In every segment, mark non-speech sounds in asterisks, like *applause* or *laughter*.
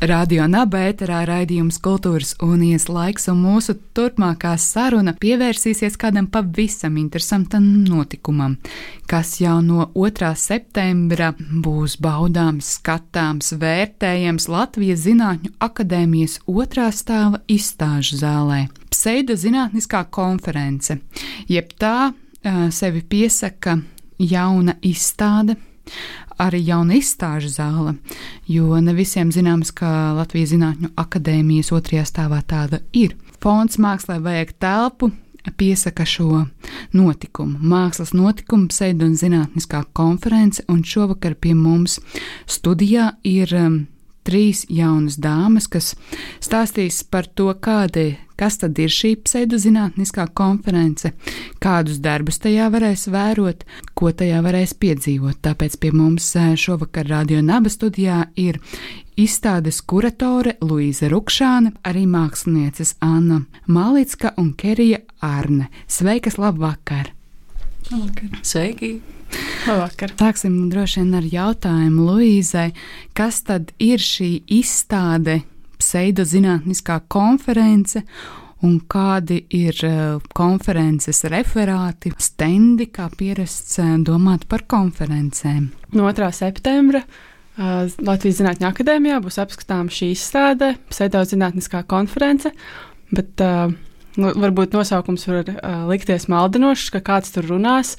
Radio Nabērā raidījums Kultūras unijas laiks, un mūsu turpmākā saruna pievērsīsies kādam pavisam interesantam notikumam, kas jau no 2. septembra būs baudāms, skatāms, vērtējams Latvijas Zinātņu akadēmijas otrā stāva izstāžu zālē. Pseido zinātniskā konference, jeb tā sevi piesaka jauna izstāde arī jauna izstāžu zāle, jo ne visiem zināms, ka Latvijas Zinātņu akadēmijas otrajā stāvā tāda ir. Fonds mākslā vajag telpu, piesaka šo notikumu. Mākslas notikumu, pseido un zinātniskā konference, un šovakar pie mums studijā ir um, trīs jaunas dāmas, kas stāstīs par to, kāda, kas tad ir šī pseidozinātniskā konference, kādus darbus tajā varēs vērot, ko tajā varēs piedzīvot. Tāpēc pie mums eh, šovakar Radio Naba studijā ir izstādes kuratore Luīza Rukšāne, arī mākslinieces Anna Malicka un Kerija Arne. Sveikas, labvakar! Labvakar! Sveiki! Labvakar. Sāksim droši vien ar jautājumu Luīzai, kas tad ir šī izstāde, pseidozinātniskā konference un kādi ir uh, konferences referāti, stendi, kā pierasts uh, domāt par konferencēm. No 2. septembra uh, Latvijas Zinātņu akadēmijā būs apskatāms šī izstāde, pseidozinātniskā konference, bet uh, Nu, varbūt nosaukums var uh, likties maldinošs, ka kāds tur runās.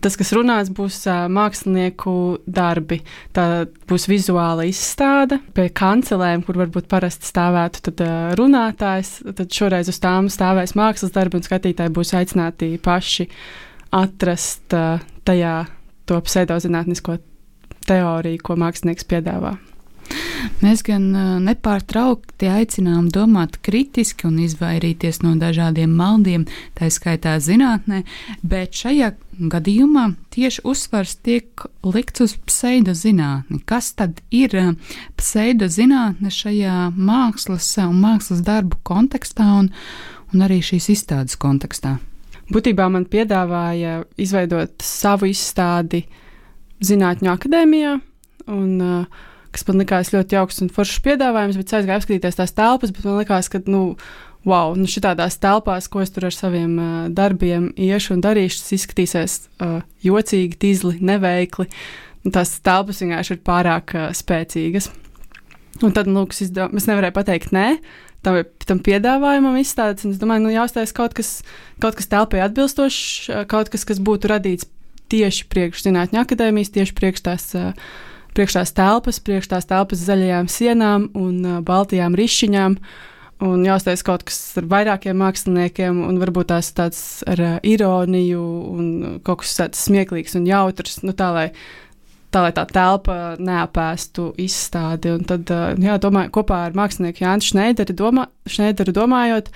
Tas, kas runās, būs uh, mākslinieku darbi. Tā būs vizuāla izstāde pie kancelēm, kur varbūt parasti stāvētu tad, uh, runātājs. Tad šoreiz uz tām stāvēs mākslas darbi, un skatītāji būs aicināti paši atrast uh, tajā to pseidozinātnisko teoriju, ko mākslinieks piedāvā. Mēs gan nepārtraukti aicinām domāt kritiski un izvairīties no dažādiem maldiem, tā skaitā zinātnē, bet šajā gadījumā tieši uzsvars tiek likts uz pseidozinātni. Kas tad ir pseidozinātne šajā mākslas un mākslas darbu kontekstā un, un arī šīs izstādes kontekstā? Būtībā man piedāvāja izveidot savu izstādi Zinātņu akadēmijā. Un, uh, kas man likās ļoti jauks un foršs piedāvājums, bet aizgāju apskatīties tās telpas, bet man likās, ka, nu, wow, nu šitādās telpās, ko es tur ar saviem uh, darbiem iešu un darīšu, tas izskatīsies uh, jocīgi, tīzli, neveikli. Un tās telpas vienkārši ir pārāk uh, spēcīgas. Un tad, nu, es, izdomā, es nevarēju pateikt nē. Tam, tam piedāvājumam izstādes, un es domāju, nu, jāuztais kaut kas, kaut kas telpai atbilstošs, kaut kas, kas būtu radīts tieši priekš zinātņu akadēmijas, tieši priekš tās uh, priekš tās telpas, priekš tās telpas zaļajām sienām un uh, baltajām rišķiņām. Un jāuztais kaut kas ar vairākiem māksliniekiem, un varbūt tās tāds ar uh, ironiju, un kaut kas tāds smieklīgs un jautrs, nu, tā, lai, tā, lai tā telpa neapēstu izstādi. Un tad, uh, jā, domāju, kopā ar mākslinieku Jānu Šneideru, domā, Šneideru domājot,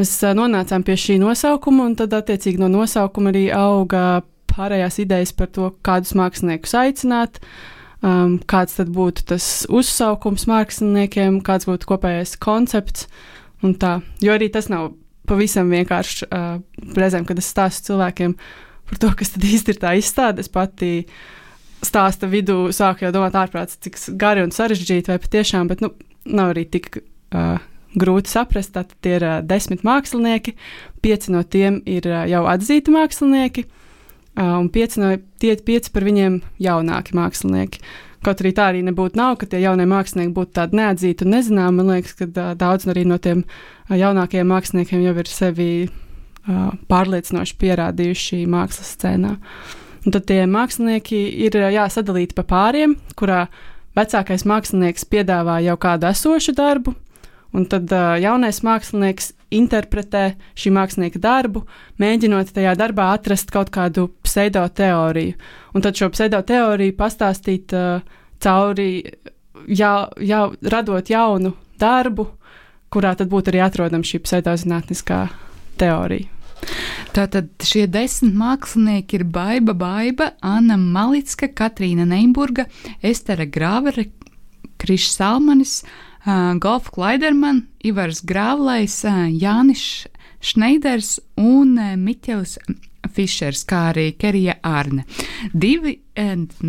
mēs uh, nonācām pie šī nosaukuma, un tad, attiecīgi, no nosaukuma arī auga pārējās idejas par to, kādus māksliniekus aicināt. Uh, um, kāds tad būtu tas uzsaukums māksliniekiem, kāds būtu kopējais koncepts. Jo arī tas nav pavisam vienkārši uh, reizēm, kad es stāstu cilvēkiem par to, kas tad īsti ir tā izstāde. Es pati stāsta vidū sāku jau domāt ārprāts, cik gari un sarežģīti vai patiešām, bet nu, nav arī tik. Uh, grūti saprast. Tad ir uh, desmit mākslinieki, pieci no tiem ir uh, jau atzīti mākslinieki, un pieci, no, tie, pieci par viņiem jaunāki mākslinieki. Kaut arī tā arī nebūtu nav, ka tie jaunie mākslinieki būtu tādi neatzīti un nezināmi. Man liekas, ka daudz arī no tiem jaunākajiem māksliniekiem jau ir sevi pārliecinoši pierādījuši mākslas scēnā. Un tad tie mākslinieki ir jāsadalīti pa pāriem, kurā vecākais mākslinieks piedāvā jau kādu esošu darbu, Un tad uh, jaunais mākslinieks interpretē šī mākslinieka darbu, mēģinot tajā darbā atrast kaut kādu pseido teoriju. Un tad šo pseido teoriju pastāstīt uh, cauri, jau, jau radot jaunu darbu, kurā tad būtu arī atrodama šī pseidozinātniskā teorija. Tātad šie desmit mākslinieki ir Baiva Baiva, Anna Malicka, Katrīna Neimburga, Estere Grāvere, Krišs Salmanis, Golf Klaiderman, Ivars Grāvlais, Jānis Šneiders un Miķels Fišers, kā arī Kerija Ārne. Divi,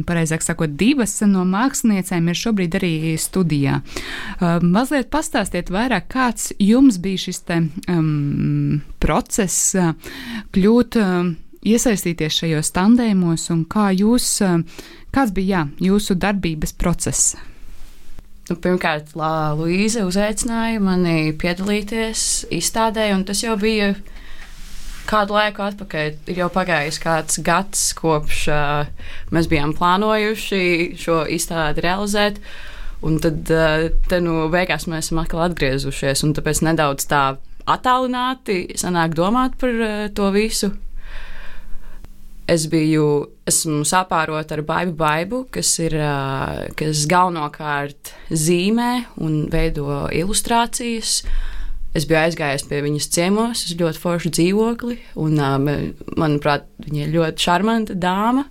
pareizāk sakot, divas no māksliniecēm ir šobrīd arī studijā. Mazliet pastāstiet vairāk, kāds jums bija šis te um, process kļūt, iesaistīties šajos tandēmos un kā jūs, kāds bija jā, jūsu darbības process? Nu, pirmkārt, Luīza uzaicināja mani piedalīties izstādē, un tas jau bija kādu laiku atpakaļ. Ir jau pagājis kāds gads, kopš uh, mēs bijām plānojuši šo izstādi realizēt. Un tad, uh, te nu, beigās mēs esam atkal atgriezušies, un tāpēc nedaudz tā attālināti sanāk domāt par uh, to visu. Es biju, esmu sapārota ar baidu baidu, kas ir, kas galvenokārt zīmē un veido ilustrācijas. Es biju aizgājis pie viņas ciemos, uz ļoti foršu dzīvokli, un, manuprāt, viņa ir ļoti šarmanta dāma.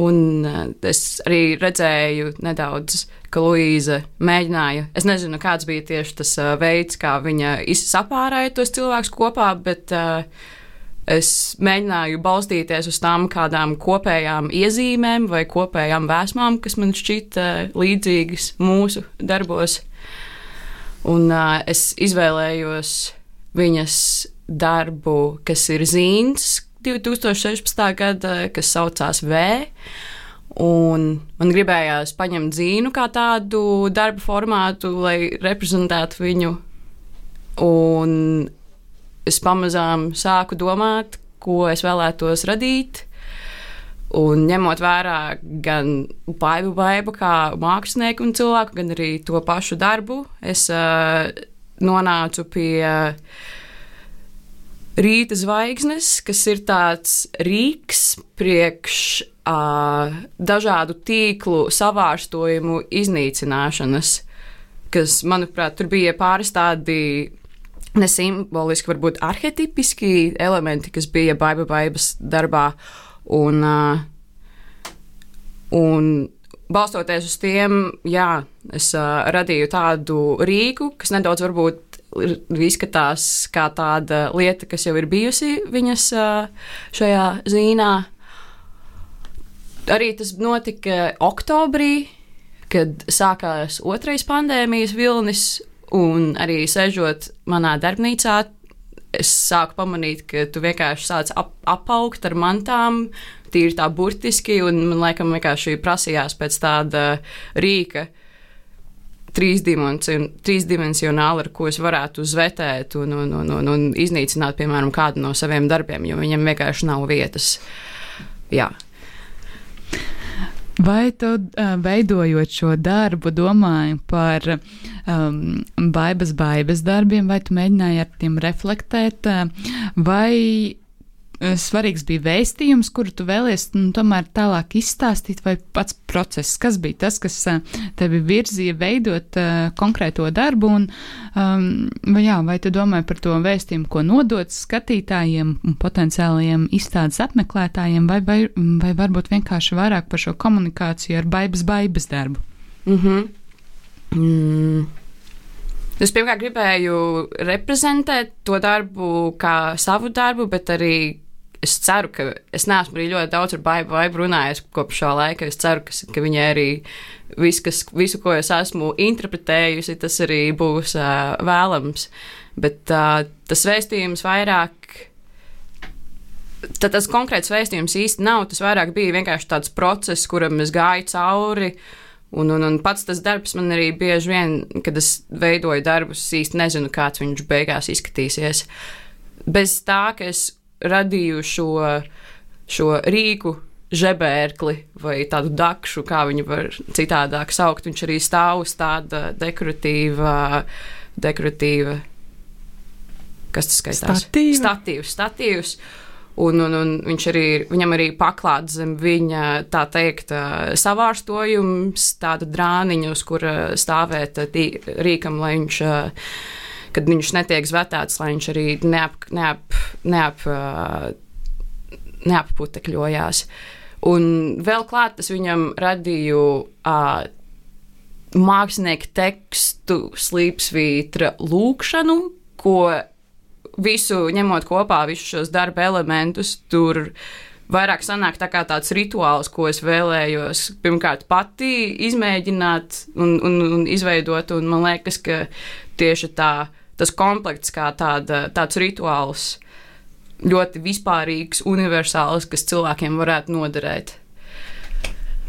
Un es arī redzēju nedaudz, ka Luīza mēģināja. Es nezinu, kāds bija tieši tas veids, kā viņa sapārāja tos cilvēkus kopā, bet uh, Es mēģināju balstīties uz tām kādām kopējām iezīmēm vai kopējām vēsmām, kas man šķita līdzīgas mūsu darbos. Un uh, es izvēlējos viņas darbu, kas ir zīns 2016. gada, kas saucās V. Un man gribējās paņemt zīnu kā tādu darbu formātu, lai reprezentētu viņu. Un es pamazām sāku domāt, ko es vēlētos radīt. Un ņemot vērā gan baidu baidu kā mākslinieku un cilvēku, gan arī to pašu darbu, es uh, nonācu pie rīta zvaigznes, kas ir tāds rīks priekš uh, dažādu tīklu savārstojumu iznīcināšanas, kas, manuprāt, tur bija pāris tādi ne simboliski, varbūt arhetipiski elementi, kas bija Baiba Baibas darbā. Un, uh, un balstoties uz tiem, jā, es uh, radīju tādu rīku, kas nedaudz varbūt izskatās kā tāda lieta, kas jau ir bijusi viņas uh, šajā zīnā. Arī tas notika oktobrī, kad sākās otrais pandēmijas vilnis, Un arī sēžot manā darbnīcā, es sāku pamanīt, ka tu vienkārši sāc ap, apaugt ar mantām, tīri tā burtiski, un man laikam vienkārši prasījās pēc tāda rīka. Trīsdimensionāli, ar ko es varētu uzvetēt un, un, un, un, un iznīcināt, piemēram, kādu no saviem darbiem, jo viņam vienkārši nav vietas. Jā, Vai tu veidojot šo darbu, domāji par um, baibas, baibas darbiem, vai tu mēģināji ar tiem reflektēt, vai svarīgs bija vēstījums, kuru tu vēlies nu, tomēr tālāk izstāstīt, vai pats process, kas bija tas, kas eh, tevi virzīja veidot uh, konkrēto darbu, un um, vai, jā, vai tu domāji par to vēstījumu, ko nodot skatītājiem un potenciālajiem izstādes apmeklētājiem, vai, vai, vai varbūt vienkārši vairāk par šo komunikāciju ar baibas, baibas darbu? Mm -hmm. mm. Es pirmkārt gribēju reprezentēt to darbu kā savu darbu, bet arī es ceru, ka es neesmu arī ļoti daudz ar Baibu, Baibu runājis kopš šā laika. Es ceru, ka, ka viņai arī viss, kas, visu, ko es esmu interpretējusi, tas arī būs uh, vēlams. Bet uh, tas vēstījums vairāk. Tad tas konkrēts vēstījums īsti nav. Tas vairāk bija vienkārši tāds process, kuram es gāju cauri. Un, un, un pats tas darbs man arī bieži vien, kad es veidoju darbus, īsti nezinu, kāds viņš beigās izskatīsies. Bez tā, ka es radīju šo, šo rīku žebērkli vai tādu dakšu, kā viņu var citādāk saukt. Viņš arī stāv uz tāda dekoratīva, dekoratīva kas tas skaitās? Statīva. Statīvs, statīvs. Un, un, un viņš arī, viņam arī paklāts zem viņa, tā teikt, savārstojums, tāda drāniņa, uz kura stāvēt tī, rīkam, lai viņš kad viņš netiek zvetēts, lai viņš arī neap, neap, neap, neapputekļojās. Un vēl klāt es viņam radīju uh, mākslinieku tekstu slīpsvītra lūkšanu, ko visu ņemot kopā, visus šos darba elementus, tur vairāk sanāk tā kā tāds rituāls, ko es vēlējos pirmkārt pati izmēģināt un, un, un izveidot, un man liekas, ka tieši tā, tas komplekts kā tāda, tāds rituāls ļoti vispārīgs, universāls, kas cilvēkiem varētu noderēt.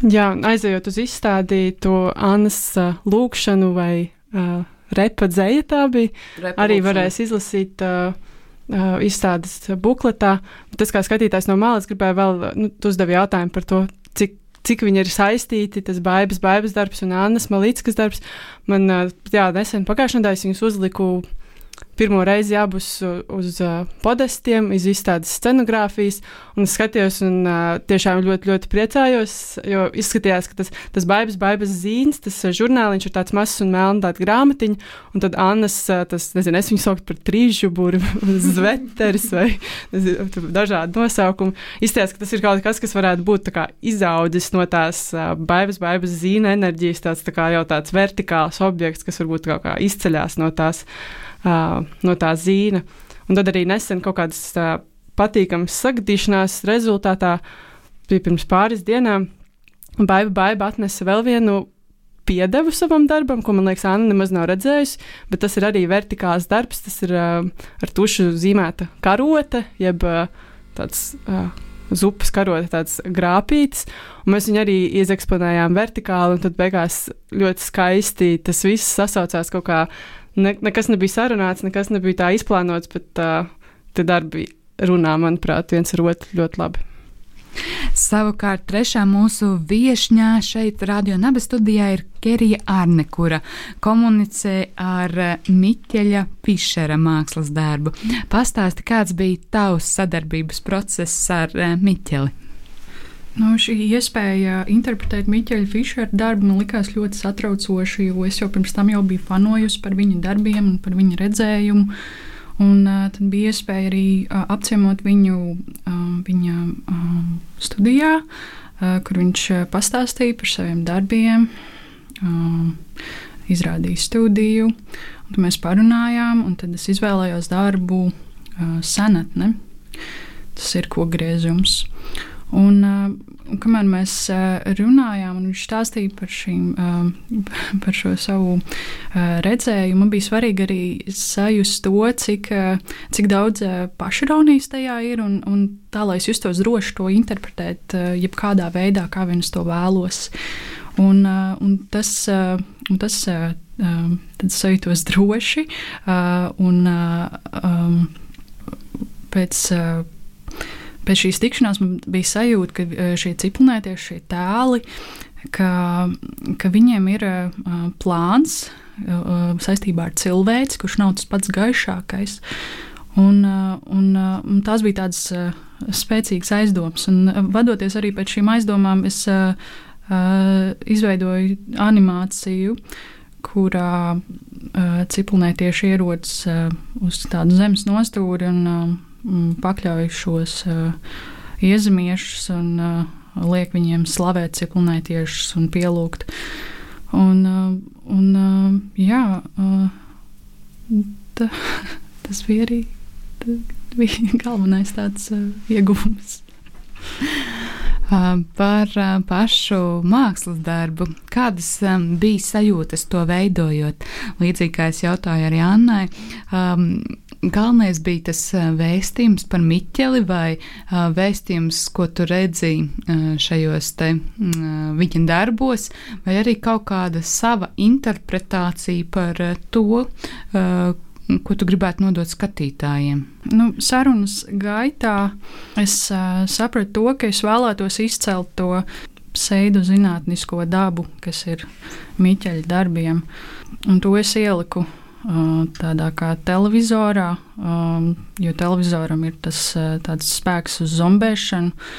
Jā, aizejot uz izstādi to Annas uh, lūkšanu vai uh, repa dzēja tā bija, Repa arī lūkšana. varēs izlasīt uh, uh, izstādes bukletā. Tas, kā skatītājs no malas, gribēja vēl, nu, tu uzdevi jautājumu par to, cik, cik viņi ir saistīti, tas baibas, baibas darbs un Annas Malīckas darbs. Man, uh, jā, nesen pagājušajā nedēļā viņus uzliku pirmo reizi abus uz, uz uh, podestiem, iz izstādes scenogrāfijas, un es skatījos un uh, tiešām ļoti, ļoti priecājos, jo izskatījās, ka tas, tas baibas, baibas zīns, tas uh, žurnāliņš ir tāds mazs un melns, tāda grāmatiņa, un tad Annas, tas, nezinu, es viņu sauktu par trīžuburi, *laughs* zveteris vai nezinu, dažādi nosaukumi. Izskatījās, ka tas ir kaut kas, kas varētu būt kā izaudzis no tās baibas, baibas zīna enerģijas, tāds tā kā jau tāds vertikāls objekts, kas varbūt kaut kā izceļās no tās uh, no tā zīna. Un tad arī nesen kaut kādas uh, patīkamas sagadīšanās rezultātā pirms pāris dienām. Baiba, baiba atnesa vēl vienu piedevu savam darbam, ko man liekas, Anna nemaz nav redzējusi, bet tas ir arī vertikāls darbs. Tas ir uh, ar tušu zīmēta karote, jeb uh, tāds. Uh, Zupas karote, tāds grāpītis, un mēs viņu arī iezeksponējām vertikāli, un tad beigās ļoti skaisti tas viss sasaucās kaut kā ne, nekas nebija sarunāts, nekas nebija tā izplānots, bet uh, tie darbi runā, manuprāt, viens ar otru ļoti labi. Savukārt trešā mūsu viesņā šeit, Radio Naba studijā, ir Kerija Arne, kura komunicē ar Miķeļa Fišera mākslas darbu. Pastāsti, kāds bija tavs sadarbības process ar Miķeli? Nu, šī iespēja interpretēt Miķeļa Fišera darbu man likās ļoti satraucoša, jo es jau pirms tam jau biju fanojusi par viņa darbiem un par viņa redzējumu. Un uh, tad bija iespēja arī uh, apciemot viņu uh, viņa uh, studijā, uh, kur viņš pastāstīja par saviem darbiem, uh, izrādīja studiju. Tad mēs parunājām, un tad es izvēlējos darbu uh, senatne. Tas ir kogriezums. Un, uh, un kamēr mēs uh, runājām, un viņš stāstīja par, šīm, uh, par šo savu redzējumu, man bija svarīgi arī sajust to, cik, cik daudz pašironijas tajā ir, un, un tā, lai es justos droši to interpretēt, jebkādā veidā, kā vien es to vēlos. Un, un tas, un tas tad es jūtos droši, un pēc. Pēc šīs tikšanās man bija sajūta, ka uh, šie ciprunētieši, šie tēli, ka, ka viņiem ir uh, plāns uh, saistībā ar cilvēci, kurš nav tas pats gaišākais. Un, uh, un, uh, un tās bija tādas uh, spēcīgas aizdomas. Un, uh, vadoties arī pēc šīm aizdomām, es uh, uh, izveidoju animāciju, kurā uh, ciprunētieši ierodas uh, uz tādu zemes nostūri. Un, uh, pakļauj šos uh, iezemiešus un uh, liek viņiem slavēt ciklonētiešus un pielūgt. Un, uh, un jā, ta, *laughs* tas bija arī ta, bija *laughs* galvenais tāds ieguvums. *laughs* Par pašu mākslas darbu. Kādas bija sajūtas to veidojot? Līdzīgi kā es jautāju arī Annai, galvenais bija tas vēstījums par Miķeli vai vēstījums, ko tu redzēji šajos te viņa darbos, vai arī kaut kāda sava interpretācija par to, ko tu gribētu nodot skatītājiem? Nu, sarunas gaitā es uh, sapratu to, ka es vēlētos izcelt to pseidu zinātnisko dabu, kas ir Miķeļa darbiem. Un to es ieliku tādā kā televizorā, jo televizoram ir tas spēks uz zombēšanu.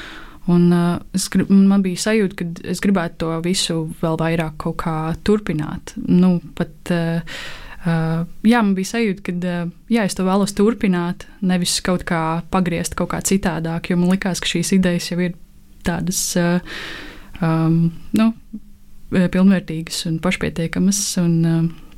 Un, uh, grib, man bija sajūta, ka es gribētu to visu vēl vairāk kaut kā turpināt. Nu, pat, uh, Uh, jā, man bija sajūta, ka uh, jā, es to vēlos turpināt, nevis kaut kā pagriezt kaut kā citādāk, jo man likās, ka šīs idejas jau ir tādas uh, um, nu, pilnvērtīgas un pašpietiekamas. Un, uh,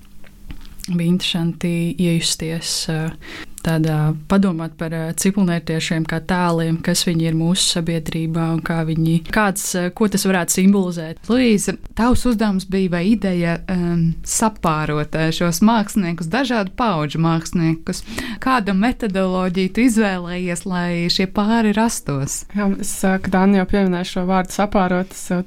bija interesanti iejusties uh, tādā padomāt par ciprunētiešiem kā tēliem, kas viņi ir mūsu sabiedrībā un kā viņi, kāds, ko tas varētu simbolizēt. Luīza, tavs uzdevums bija vai ideja um, sapārot šos māksliniekus, dažādu pauģu māksliniekus. Kādu metodoloģiju tu izvēlējies, lai šie pāri rastos? Jā, es, kad Anna jau pieminēja šo vārdu sapārot, es jau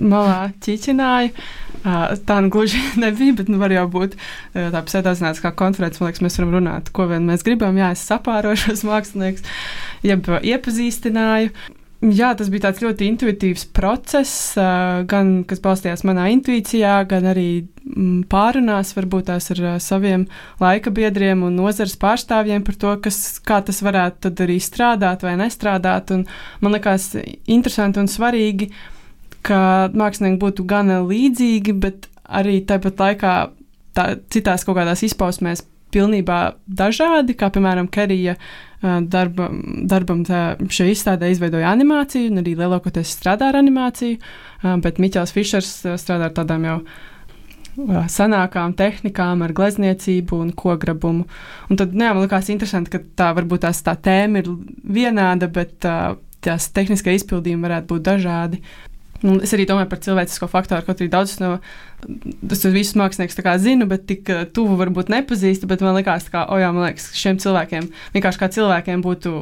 malā ķiķināju. Tā nu gluži *laughs* nebija, bet nu, var jau būt tā pseidozināts kā konferences. Man liekas, mēs varam runāt, ko vien mēs gribam. Jā, es sapāroju šos *laughs* māksliniekus, jeb iepazīstināju. Jā, tas bija tāds ļoti intuitīvs process, gan kas balstījās manā intuīcijā, gan arī mm, pārunās varbūt tās ar saviem laika biedriem un nozares pārstāvjiem par to, kas, kā tas varētu tad arī strādāt vai nestrādāt. Un man liekas interesanti un svarīgi ka mākslinieki būtu gan līdzīgi, bet arī tāpat laikā tā, citās kaut kādās izpausmēs pilnībā dažādi, kā piemēram Kerija darba, darbam šajā izstādē izveidoja animāciju, un arī lielākoties strādā ar animāciju, bet Miķels Fišers strādā ar tādām jau senākām tehnikām, ar glezniecību un kograbumu. Un tad, nu jā, man liekas interesanti, ka tā varbūt tās tā tēma ir vienāda, bet tās tehniskie izpildījumi varētu būt dažādi. Un es arī domāju par cilvēcisko faktoru, kaut arī daudzus no es visus māksliniekus zinu, bet tik uh, tuvu varbūt nepazīstu. Bet man liekas, ka oh jā, man liekas, šiem cilvēkiem vienkārši kā cilvēkiem būtu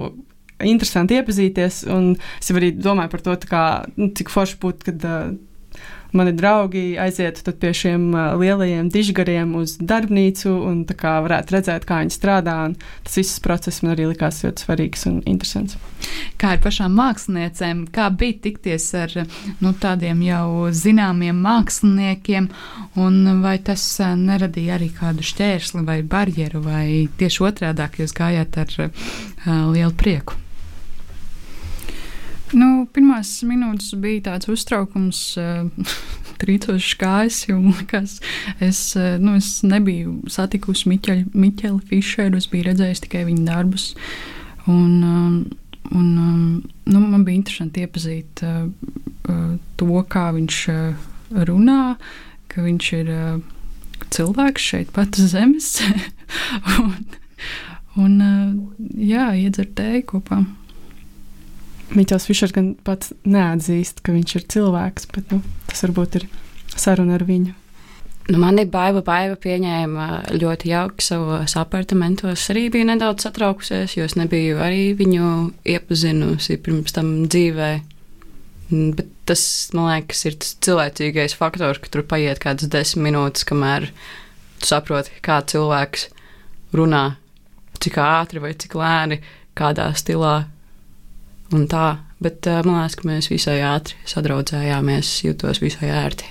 interesanti iepazīties. Un es arī domāju par to, kā, nu, cik forši būtu, kad uh, mani draugi aizietu pie šiem uh, lielajiem dižgariem uz darbnīcu un kā varētu redzēt, kā viņi strādā. Tas viss process man arī likās ļoti svarīgs un interesants. Kā ar pašām māksliniecēm, kā bija tikties ar nu, tādiem jau zināmiem māksliniekiem, un vai tas uh, neradīja arī kādu šķērsli vai barjeru, vai tieši otrādāk jūs gājāt ar uh, lielu prieku? Nu, pirmās minūtes bija tāds uztraukums, uh, *laughs* trīcošs kājas, jo likās, es, uh, nu, es nebiju satikusi Miķeli, Miķeli Fischeru, es biju redzējusi tikai viņa darbus. Un, um, un, um, nu, man bija interesanti iepazīt uh, to, kā viņš runā, ka viņš ir cilvēks šeit pat uz *laughs* zemes. un, un jā, iedzertēji kopā. Miķels Fišers gan pats neatzīst, ka viņš ir cilvēks, bet nu, tas varbūt ir saruna ar viņu. Nu, mani baiva, baiva pieņēma ļoti jauki savos apartamentos. Arī bija nedaudz satraukusies, jo es nebiju arī viņu iepazinusi pirms tam dzīvē. Bet tas, man liekas, ir tas cilvēcīgais faktors, ka tur paiet kādas desmit minūtes, kamēr tu saproti, kā cilvēks runā, cik ātri vai cik lēni, kādā stilā un tā. Bet uh, man liekas, ka mēs visai ātri sadraudzējāmies, jutos visai ērti.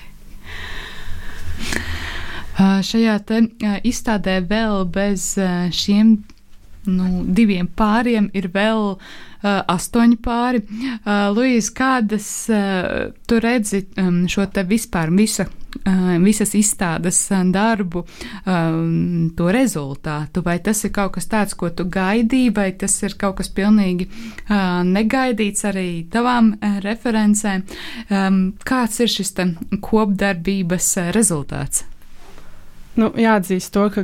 Uh, šajā te, uh, izstādē vēl bez šiem nu, diviem pāriem ir vēl uh, astoņi pāri. Uh, Luīs, kādas uh, tu redzi um, šo te vispār visu, uh, visas izstādes darbu, um, to rezultātu? Vai tas ir kaut kas tāds, ko tu gaidīji, vai tas ir kaut kas pilnīgi uh, negaidīts arī tavām uh, referencēm? Um, kāds ir šis kopdarbības rezultāts? Nu, jāatzīst to, ka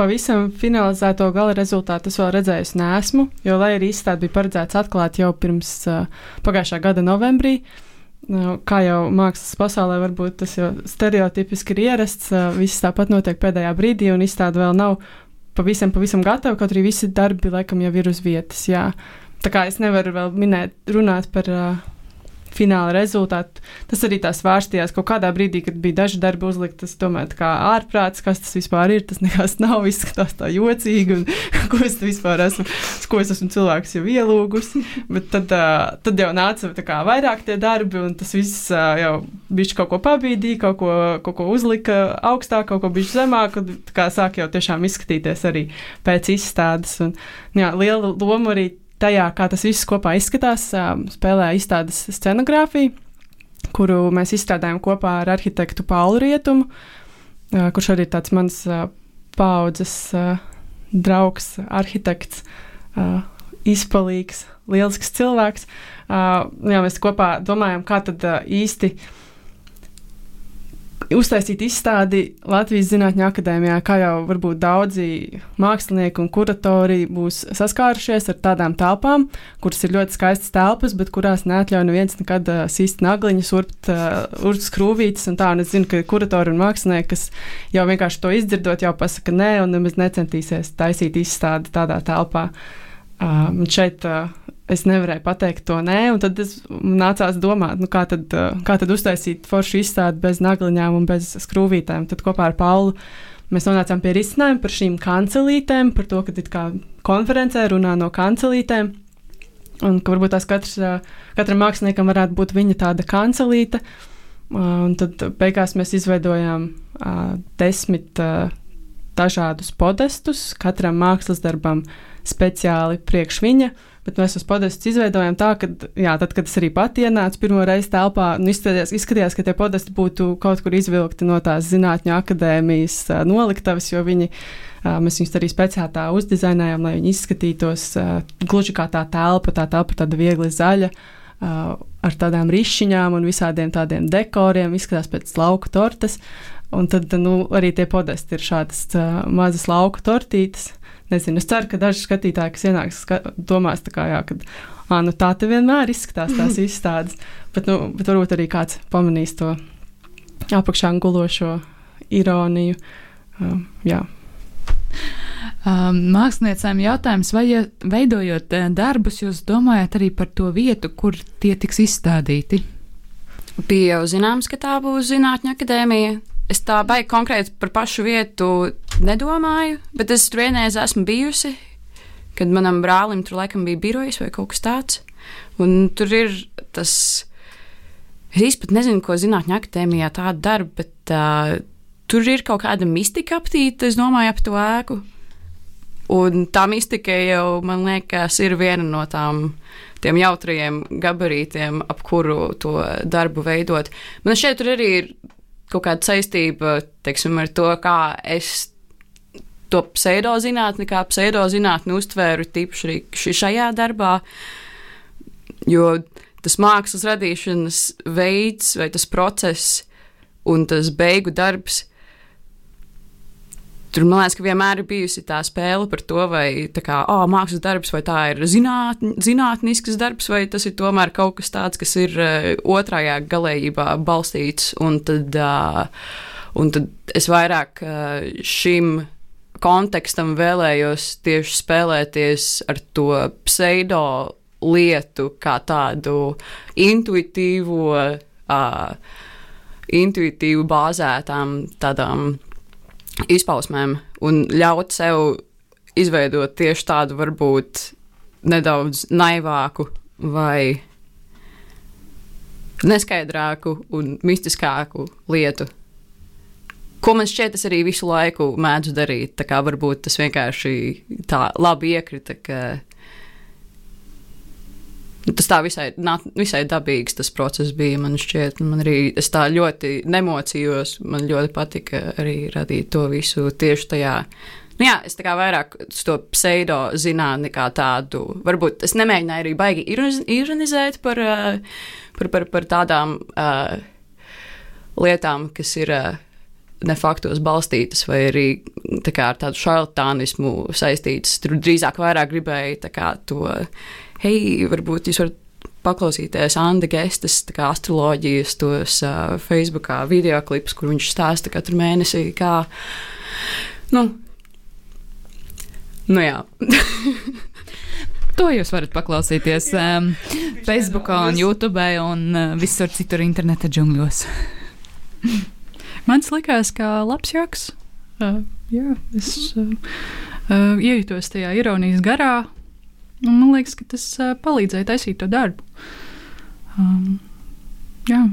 pavisam finalizēto gala rezultātu es vēl redzējis nesmu, jo, lai arī izstāde bija paredzēts atklāt jau pirms uh, pagājušā gada novembrī, uh, kā jau mākslas pasaulē varbūt tas jau stereotipiski ir ierasts, uh, viss tāpat notiek pēdējā brīdī, un izstāde vēl nav pavisam, pavisam gatava, kaut arī visi darbi laikam jau ir uz vietas. Jā. Tā kā es nevaru vēl minēt, runāt par uh, fināla rezultātu. Tas arī tā svārstījās kaut kādā brīdī, kad bija daži darbi uzlikti. Es domāju, kā ārprāts, kas tas vispār ir. Tas nekas *laughs* nav, izskatās tā jocīgi, un *laughs* ko es vispār esmu, ko es esmu cilvēks jau ielūgusi. Bet tad, tad jau nāca kā, vairāk tie darbi, un tas viss jau bija kaut ko pabīdīja, kaut ko, kaut ko uzlika augstāk, kaut ko bija zemāk, un kā sāk jau tiešām izskatīties arī pēc izstādes. Un, jā, liela loma arī tajā, kā tas viss kopā izskatās, spēlē izstādes scenogrāfiju, kuru mēs izstrādājam kopā ar arhitektu Paulu Rietumu, kurš arī ir tāds mans paudzes draugs, arhitekts, izpalīgs, lielisks cilvēks. Jā, mēs kopā domājam, kā tad īsti uztaisīt izstādi Latvijas Zinātņu akadēmijā, kā jau varbūt daudzi mākslinieki un kuratori būs saskārušies ar tādām telpām, kuras ir ļoti skaistas telpas, bet kurās neatļauj neviens nekad uh, sīst nagliņas, urbt, uh, urbt skrūvītes un tā. Un es zinu, ka kuratori un mākslinieki, kas jau vienkārši to izdzirdot, jau pasaka nē un nemaz necentīsies taisīt izstādi tādā telpā. Uh, šeit uh, es nevarēju pateikt to nē, un tad es nācās domāt, nu, kā, tad, kā tad uztaisīt foršu izstādi bez nagliņām un bez skrūvītēm. Tad kopā ar Paulu mēs nonācām pie risinājuma par šīm kancelītēm, par to, ka konferencē runā no kancelītēm. Un ka varbūt tās katrs, katram māksliniekam varētu būt viņa tāda kancelīte. Un tad beigās mēs izveidojām uh, desmit uh, dažādus podestus, katram mākslas darbam speciāli priekš viņa. Bet mēs tos podestus izveidojām tā, ka, jā, tad, kad es arī pati ienācu pirmo reizi telpā, nu, izskatījās, izskatījās, ka tie podesti būtu kaut kur izvilkti no tās zinātņu akadēmijas noliktavas, jo viņi, mēs viņus arī speciāli tā uzdizainējām, lai viņi izskatītos gluži kā tā telpa, tā telpa tāda viegli zaļa. Uh, ar tādām rišiņām un visādiem tādiem dekoriem, izskatās pēc lauka tortes. Un tad nu, arī tie podesti ir šādas uh, mazas lauka tortītes, nezinu, es ceru, ka daži skatītāji, kas ienāks, ska domās, kā, jā, ka à, nu, tā te vienmēr izskatās tās *laughs* izstādes. Bet, nu, bet varbūt arī kāds pamanīs to apakšā gulošo ironiju. Um, jā. Um, māksliniecēm jautājums, vai ja veidojot uh, darbus, jūs domājat arī par to vietu, kur tie tiks izstādīti? Bija jau zināms, ka tā būs Zinātņu akadēmija. Es tā baigi konkrēti par pašu vietu nedomāju, bet es tur vienreiz esmu bijusi, kad manam brālim tur laikam bija birojas vai kaut kas tāds. Un tur ir tas, es īstenībā nezinu, ko zinātņu akadēmijā tāda darba, bet uh, tur ir kaut kāda mistika aptīta, es domāju, ap to ēku. Un tā mistika jau, man liekas, ir viena no tām tiem jautrajiem gabarītiem, ap kuru to darbu veidot. Man šeit arī ir kaut kāda saistība teiksim, ar to, kā es to pseidozinātni, kā pseidozinātni uztvēru tīpaši šajā darbā. Jo tas mākslas radīšanas veids vai tas process un tas beigu darbs Tur man liekas, ka vienmēr ir bijusi tā spēle par to, vai tā kā, oh, mākslas darbs, vai tā ir zinātn, zinātnisks darbs, vai tas ir tomēr kaut kas tāds, kas ir uh, otrajā galējībā balstīts. Un tad, uh, un tad es vairāk uh, šim kontekstam vēlējos tieši spēlēties ar to pseido lietu, kā tādu intuitīvu, uh, intuitīvu bāzētām tādām izpausmēm un ļaut sev izveidot tieši tādu varbūt nedaudz naivāku vai neskaidrāku un mistiskāku lietu. Ko man šķiet, es arī visu laiku mēdzu darīt. Tā kā varbūt tas vienkārši tā labi iekrita, ka Nu, tas tā visai, nā, visai dabīgs tas process bija. Man šķiet, man arī es tā ļoti nemocījos. Man ļoti patika arī radīt to visu tieši tajā. Nu jā, es tā kā vairāk to pseido zinātni kā tādu. Varbūt es nemēģināju arī baigi ironizēt par, par, par, par tādām uh, lietām, kas ir. Uh, nefaktos balstītas, vai arī kā, ar tādu šarlatānismu saistītas. Tur drīzāk vairāk gribēju kā, to hei, varbūt jūs varat paklausīties Anna Gestas astroloģijas, tos uh, Facebookā video klipus, kur viņš stāsta katru mēnesi, kā. Nu, nu jā. *laughs* To jūs varat paklausīties um, Facebook, un YouTube un uh, visur citur interneta džungļos. *laughs* Mans likās, kā labs joks. Uh, jā, es uh, uh, iejutos tajā ironijas garā, man liekas, ka tas uh, palīdzēja taisīt to darbu. Um, jā.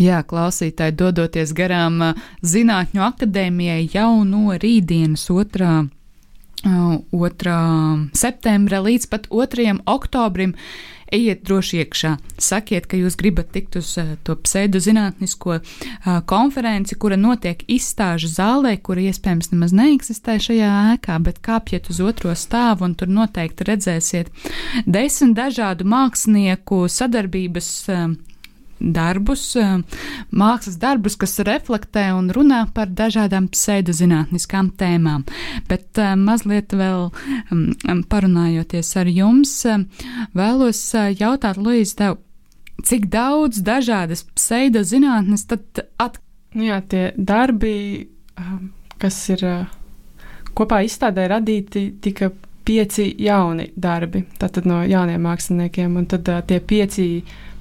Jā, klausītāji, dodoties garām Zinātņu akadēmijai jau no rītdienas 2. 2. septembra līdz pat 2. oktobrim ejiet droši iekšā. Sakiet, ka jūs gribat tikt uz uh, to pseidozinātnisko uh, konferenci, kura notiek izstāžu zālē, kura iespējams nemaz neeksistē šajā ēkā, bet kāpjiet uz otro stāvu un tur noteikti redzēsiet desmit dažādu mākslinieku sadarbības uh, darbus, mākslas darbus, kas reflektē un runā par dažādām pseidozinātniskām tēmām. Bet mazliet vēl parunājoties ar jums, vēlos jautāt, Luīze, tev, cik daudz dažādas pseidozinātnes tad atklājas? Nu jā, tie darbi, kas ir kopā izstādē radīti, tika pieci jauni darbi, tātad no jauniem māksliniekiem, un tad uh, tie pieci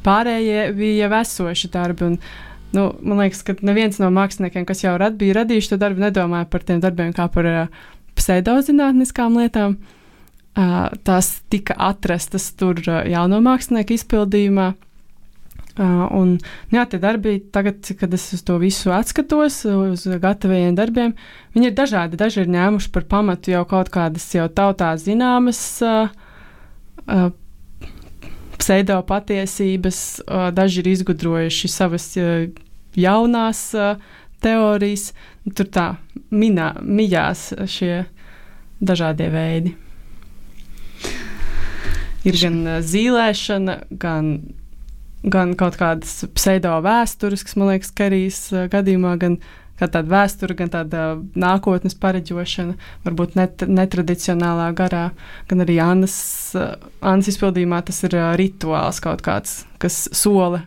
pārējie bija jau esoši darbi. Un, nu, man liekas, ka neviens no māksliniekiem, kas jau rad, bija radījuši to darbu, nedomāja par tiem darbiem kā par uh, pseidozinātniskām lietām. Uh, tās tika atrastas tur uh, jauno mākslinieku izpildījumā. Uh, un, nu jā, tie darbi, tagad, kad es uz to visu atskatos, uz gataviem darbiem, viņi ir dažādi. Daži ir ņēmuši par pamatu jau kaut kādas jau tautā zināmas uh, uh, pseido patiesības, uh, daži ir izgudrojuši savas jaunās teorijas. Tur tā minā, mijās šie dažādie veidi. Ir gan zīlēšana, gan gan kaut kādas pseido vēstures, kas man liekas, Kerijas uh, gadījumā, gan tāda vēsture, gan tāda nākotnes pareģošana, varbūt net, netradicionālā garā, gan arī Annas, Annas izpildījumā tas ir rituāls kaut kāds, kas sola,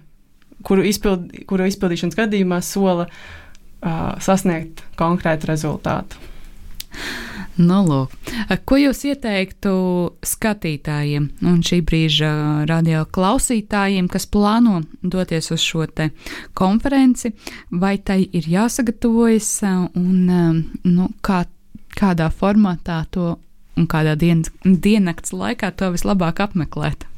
kuru, izpild, kuru izpildīšanas gadījumā sola uh, sasniegt konkrētu rezultātu. Nu, lūk. Ko jūs ieteiktu skatītājiem un šī brīža radio klausītājiem, kas plāno doties uz šo konferenci, vai tai ir jāsagatavojas un nu, kā, kādā formātā to un kādā dien, diennakts laikā to vislabāk apmeklēt?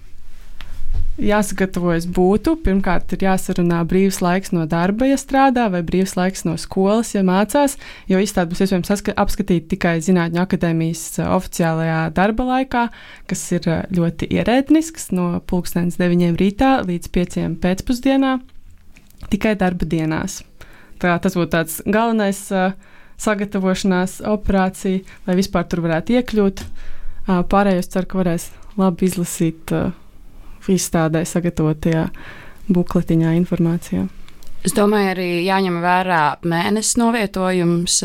Jāsagatavojas būtu. Pirmkārt, ir jāsarunā brīvs laiks no darba, ja strādā, vai brīvs laiks no skolas, ja mācās, jo izstādi būs iespējams apskatīt tikai Zinātņu akadēmijas uh, oficiālajā darba laikā, kas ir uh, ļoti ierēdnisks no pulkstens 9 rītā līdz 5 pēcpusdienā, tikai darba dienās. Tā, tas būtu tāds galvenais uh, sagatavošanās operācija, lai vispār tur varētu iekļūt. Uh, pārējos ceru, ka varēs labi izlasīt. Uh, izstādē sagatavotajā bukletiņā informācijā. Es domāju, arī jāņem vērā mēnesis novietojums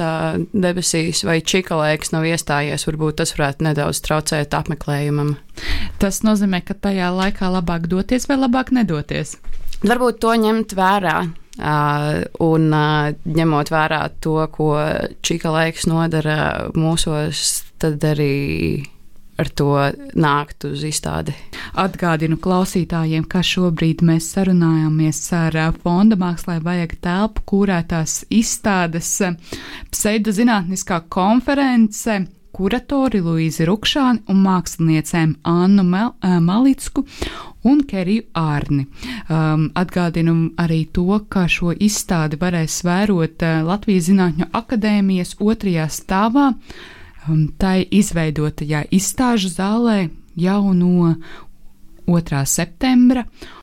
debesīs, vai čikalēks nav iestājies. Varbūt tas varētu nedaudz traucēt apmeklējumam. Tas nozīmē, ka tajā laikā labāk doties vai labāk nedoties. Varbūt to ņemt vērā. Uh, un uh, ņemot vērā to, ko čikalēks nodara mūsos, tad arī ar to nākt uz izstādi. Atgādinu klausītājiem, ka šobrīd mēs sarunājamies ar Fonda mākslā vajag telpu kūrētās izstādes pseidozinātniskā konference kuratori Luīzi Rukšāni un māksliniecēm Annu Mel Malicku un Keriju Ārni. Um, atgādinu arī to, ka šo izstādi varēs vērot Latvijas Zinātņu akadēmijas otrajā stāvā tai izveidotajā izstāžu zālē jau no 2. septembra.